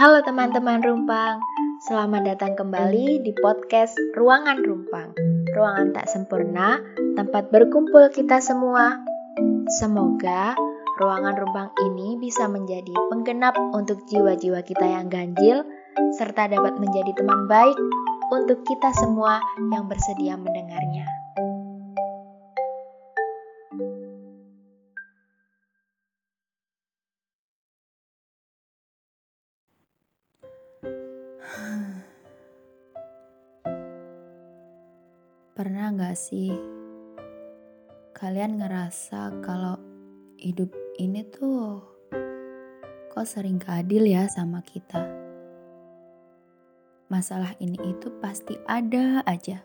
Halo teman-teman Rumpang, selamat datang kembali di podcast Ruangan Rumpang. Ruangan tak sempurna, tempat berkumpul kita semua. Semoga ruangan Rumpang ini bisa menjadi penggenap untuk jiwa-jiwa kita yang ganjil, serta dapat menjadi teman baik untuk kita semua yang bersedia mendengarnya. Pernah gak sih kalian ngerasa kalau hidup ini tuh kok sering gak adil ya sama kita? Masalah ini itu pasti ada aja.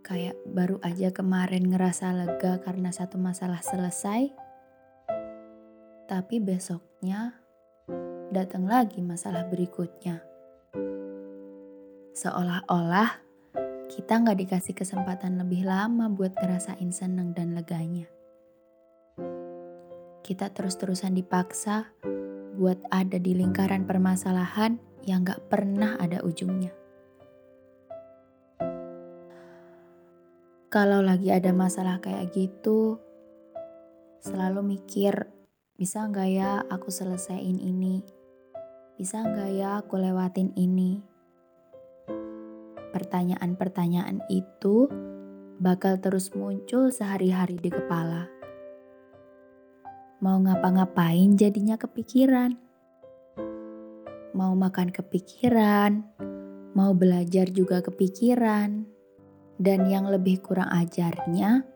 Kayak baru aja kemarin ngerasa lega karena satu masalah selesai, tapi besoknya datang lagi masalah berikutnya. Seolah-olah kita nggak dikasih kesempatan lebih lama buat ngerasain seneng dan leganya. Kita terus-terusan dipaksa buat ada di lingkaran permasalahan yang gak pernah ada ujungnya. Kalau lagi ada masalah kayak gitu, selalu mikir, bisa nggak ya aku selesaiin ini? Bisa nggak ya aku lewatin ini? Pertanyaan-pertanyaan itu bakal terus muncul sehari-hari di kepala. Mau ngapa-ngapain jadinya kepikiran. Mau makan kepikiran, mau belajar juga kepikiran. Dan yang lebih kurang ajarnya,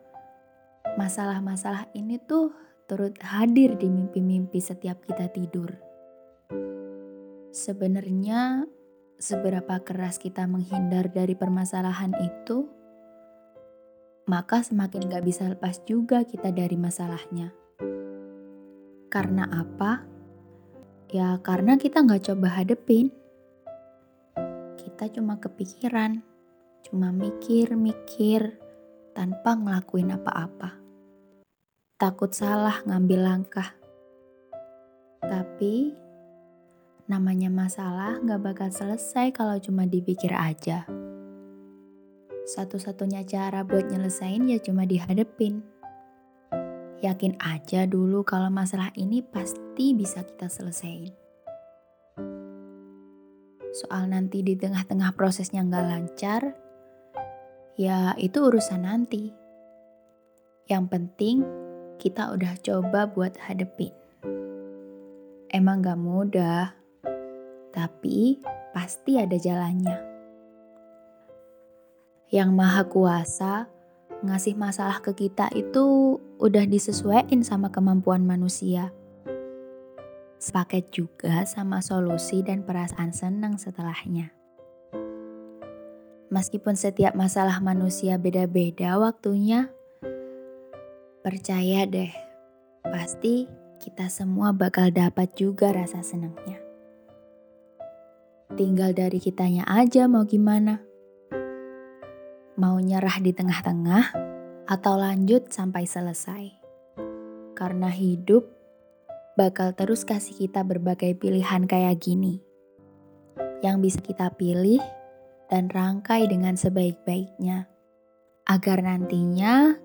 masalah-masalah ini tuh turut hadir di mimpi-mimpi setiap kita tidur. Sebenarnya seberapa keras kita menghindar dari permasalahan itu, maka semakin gak bisa lepas juga kita dari masalahnya. Karena apa? Ya karena kita gak coba hadepin. Kita cuma kepikiran, cuma mikir-mikir tanpa ngelakuin apa-apa. Takut salah ngambil langkah. Tapi Namanya masalah gak bakal selesai kalau cuma dipikir aja. Satu-satunya cara buat nyelesain ya cuma dihadepin. Yakin aja dulu kalau masalah ini pasti bisa kita selesaiin. Soal nanti di tengah-tengah prosesnya gak lancar, ya itu urusan nanti. Yang penting kita udah coba buat hadepin. Emang gak mudah, tapi pasti ada jalannya. Yang Maha Kuasa ngasih masalah ke kita itu udah disesuaikan sama kemampuan manusia. Sepaket juga sama solusi dan perasaan senang setelahnya. Meskipun setiap masalah manusia beda-beda waktunya, percaya deh, pasti kita semua bakal dapat juga rasa senangnya. Tinggal dari kitanya aja mau gimana. Mau nyerah di tengah-tengah atau lanjut sampai selesai. Karena hidup bakal terus kasih kita berbagai pilihan kayak gini. Yang bisa kita pilih dan rangkai dengan sebaik-baiknya. Agar nantinya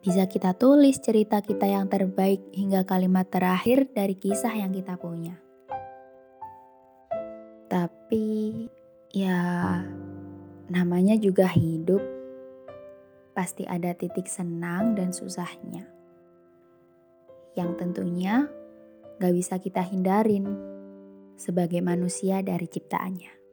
bisa kita tulis cerita kita yang terbaik hingga kalimat terakhir dari kisah yang kita punya. Tapi ya namanya juga hidup. Pasti ada titik senang dan susahnya. Yang tentunya gak bisa kita hindarin sebagai manusia dari ciptaannya.